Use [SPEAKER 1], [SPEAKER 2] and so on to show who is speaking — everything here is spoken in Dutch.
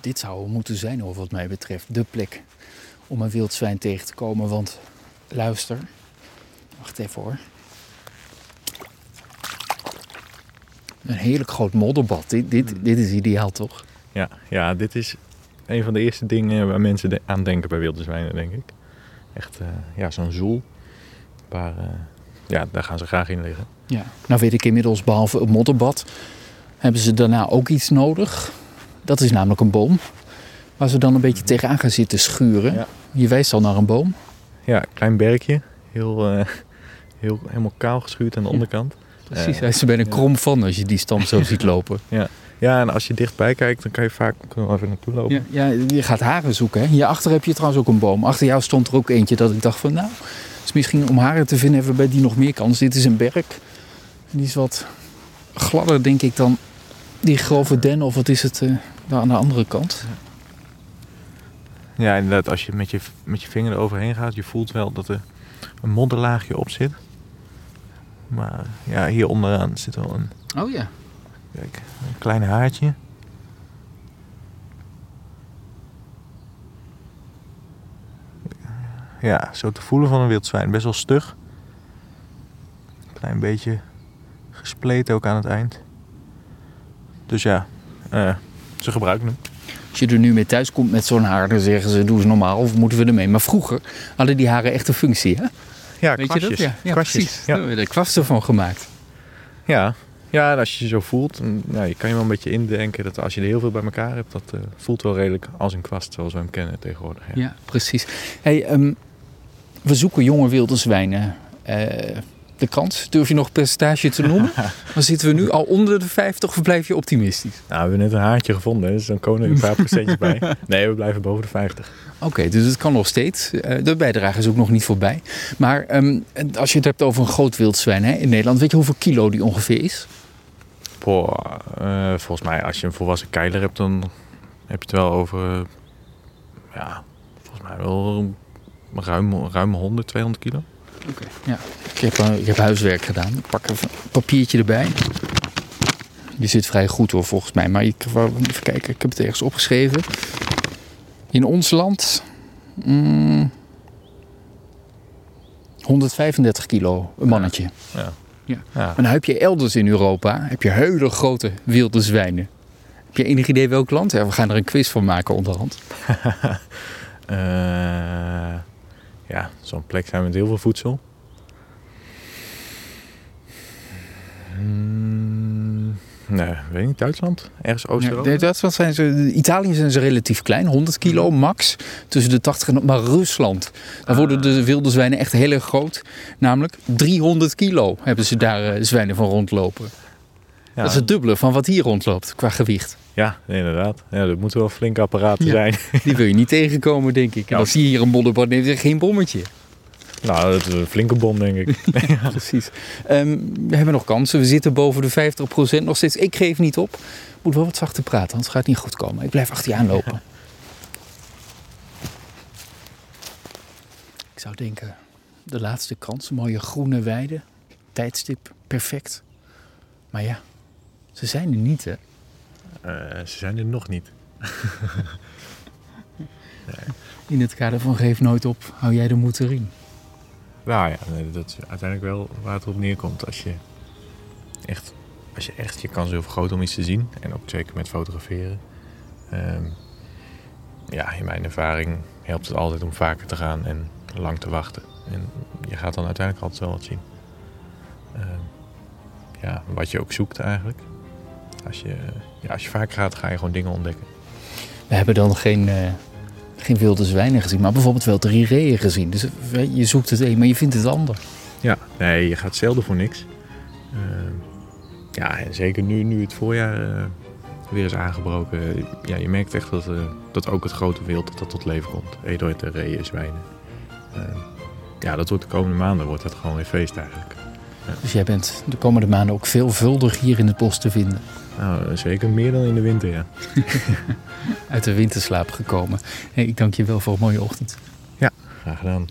[SPEAKER 1] dit zou moeten zijn, over wat mij betreft, de plek om een wild zwijn tegen te komen. Want luister, wacht even hoor. Een heerlijk groot modderbad. Dit, dit, dit is ideaal toch?
[SPEAKER 2] Ja, ja, dit is een van de eerste dingen waar mensen de- aan denken bij wilde zwijnen, denk ik. Echt, eh, ja, zo'n zoel. Waar, eh, ja, daar gaan ze graag in liggen.
[SPEAKER 1] Ja. Nou weet ik inmiddels, behalve het modderbad, hebben ze daarna ook iets nodig. Dat is namelijk een boom. Waar ze dan een beetje tegenaan gaan zitten schuren.
[SPEAKER 2] Ja.
[SPEAKER 1] Je wijst al naar een boom.
[SPEAKER 2] Ja, klein berkje. Heel, eh, heel, helemaal kaal geschuurd aan de
[SPEAKER 1] Ja.
[SPEAKER 2] onderkant.
[SPEAKER 1] Precies,
[SPEAKER 2] Eh,
[SPEAKER 1] hij is er bijna
[SPEAKER 2] ja.
[SPEAKER 1] krom van als je die stam zo ziet lopen.
[SPEAKER 2] Ja, en als je dichtbij kijkt, dan kan je vaak kunnen we even naartoe lopen.
[SPEAKER 1] Ja, ja, je gaat haren zoeken. Hè? Hierachter heb je trouwens ook een boom. Achter jou stond er ook eentje dat ik dacht van nou, is misschien om haren te vinden hebben we bij die nog meer kans. Dit is een berk. Die is wat gladder denk ik dan die grove den of wat is het eh, daar aan de andere kant.
[SPEAKER 2] Ja, inderdaad, als je met je, met je vinger eroverheen gaat, je voelt wel dat er een modderlaagje op zit. Maar ja, hier onderaan zit wel een,
[SPEAKER 1] Oh ja.
[SPEAKER 2] kijk, een klein haartje. Ja, zo te voelen van een wild zwijn. Best wel stug. Klein beetje gespleten ook aan het eind. Dus ja, eh, ze gebruiken hem.
[SPEAKER 1] Als je er nu mee thuis komt met zo'n haar, dan zeggen ze doe eens normaal of moeten we ermee. Maar vroeger hadden die haren echt een functie hè?
[SPEAKER 2] Ja,
[SPEAKER 1] Weet
[SPEAKER 2] kwastjes.
[SPEAKER 1] je dat? Ja, ja
[SPEAKER 2] Kwastjes,
[SPEAKER 1] precies.
[SPEAKER 2] Ja.
[SPEAKER 1] Daar hebben we er kwasten van gemaakt.
[SPEAKER 2] Ja. ja, en als je je zo voelt, nou, je kan je wel een beetje indenken dat als je er heel veel bij elkaar hebt, dat eh, voelt wel redelijk als een kwast zoals we hem kennen tegenwoordig. Ja.
[SPEAKER 1] Ja, precies. Hey, ehm, we zoeken jonge wilde zwijnen. Eh, de kans, durf je nog een percentage te noemen? Dan zitten we nu al onder de 50 of blijf je optimistisch?
[SPEAKER 2] Nou, we hebben net een haartje gevonden, dus dan komen er een paar procentjes bij. Nee, we blijven boven de 50.
[SPEAKER 1] Oké, dus het kan nog steeds. Eh, de bijdrage is ook nog niet voorbij. Maar ehm, als je het hebt over een groot wildzwijn hè, in Nederland, weet je hoeveel kilo die ongeveer is?
[SPEAKER 2] Boah, eh, volgens mij, als je een volwassen keiler hebt, dan heb je het wel over, eh, ja, volgens mij wel ruim, ruim 100, 200 kilo.
[SPEAKER 1] Oké. Ja, ik heb, eh, ik heb huiswerk gedaan. Ik pak een papiertje erbij. Die zit vrij goed hoor, volgens mij. Maar ik even kijken, ik heb het ergens opgeschreven. In ons land... mm, 135 kilo, een mannetje.
[SPEAKER 2] Ja.
[SPEAKER 1] Ja.
[SPEAKER 2] ja.
[SPEAKER 1] Maar dan heb je elders in Europa heb je hele grote wilde zwijnen. Heb je enig idee welk land? Ja, we gaan er een quiz van maken onderhand.
[SPEAKER 2] Eh, ja, zo'n plek zijn met heel veel voedsel. Nee, weet niet. Duitsland? Ergens Oost-Europa?
[SPEAKER 1] in Duitsland zijn ze, Italië zijn ze relatief klein, 100 kilo max. Tussen de 80 en. Maar Rusland, daar worden de wilde zwijnen echt heel erg groot. Namelijk 300 kilo hebben ze daar eh, zwijnen van rondlopen.
[SPEAKER 2] ja.
[SPEAKER 1] Dat is het dubbele van wat hier rondloopt qua gewicht.
[SPEAKER 2] ja, inderdaad. Ja, dat moeten wel flinke apparaten
[SPEAKER 1] Ja.
[SPEAKER 2] zijn.
[SPEAKER 1] Die wil je niet tegenkomen, denk ik. En dan zie je hier een modderbad, neemt er geen bommetje.
[SPEAKER 2] Nou, dat is een flinke bom, denk ik.
[SPEAKER 1] Precies. Ehm, we hebben nog kansen. We zitten boven de 50% nog steeds. Ik geef niet op. Moet wel wat zachter praten, anders gaat het niet goed komen. Ik blijf achter je aanlopen. Ik zou denken, de laatste kans. Mooie groene weide. Tijdstip, perfect. Maar ja, ze zijn er niet, hè?
[SPEAKER 2] Eh, ze zijn er nog niet.
[SPEAKER 1] In het kader van geef nooit op, hou jij de moed erin.
[SPEAKER 2] Nou ja, dat is uiteindelijk wel waar het op neerkomt. Als je echt, als je, echt je kans wil vergroten om iets te zien. En ook zeker met fotograferen. Ehm, ja, in mijn ervaring helpt het altijd om vaker te gaan en lang te wachten. En je gaat dan uiteindelijk altijd wel wat zien. Ehm, ja, wat je ook zoekt eigenlijk. Als je, ja, als je vaker gaat, ga je gewoon dingen ontdekken.
[SPEAKER 1] We hebben dan geen, eh, geen wilde zwijnen gezien, maar bijvoorbeeld wel drie reeën gezien. Dus eh, je zoekt het een, maar je vindt het ander.
[SPEAKER 2] Ja, nee, je gaat zelden voor niks. Ehm, ja, en zeker nu, nu het voorjaar eh, weer is aangebroken. Ja, je merkt echt dat, eh, dat ook het grote wild dat dat tot leven komt. Edelherten, reeën, zwijnen. Ja, dat wordt de komende maanden wordt dat gewoon weer feest eigenlijk.
[SPEAKER 1] Dus jij bent de komende maanden ook veelvuldig hier in het bos te vinden.
[SPEAKER 2] Nou, zeker meer dan in de winter, ja.
[SPEAKER 1] Uit de winterslaap gekomen. Hey, ik dank je wel voor een mooie ochtend.
[SPEAKER 2] Graag gedaan.